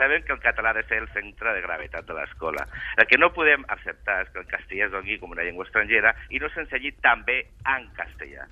sabem que el català ha de ser el centre de gravetat de l'escola. El que no podem acceptar és que el castellà es doni com una llengua estrangera i no s'ensenyi també en castellà.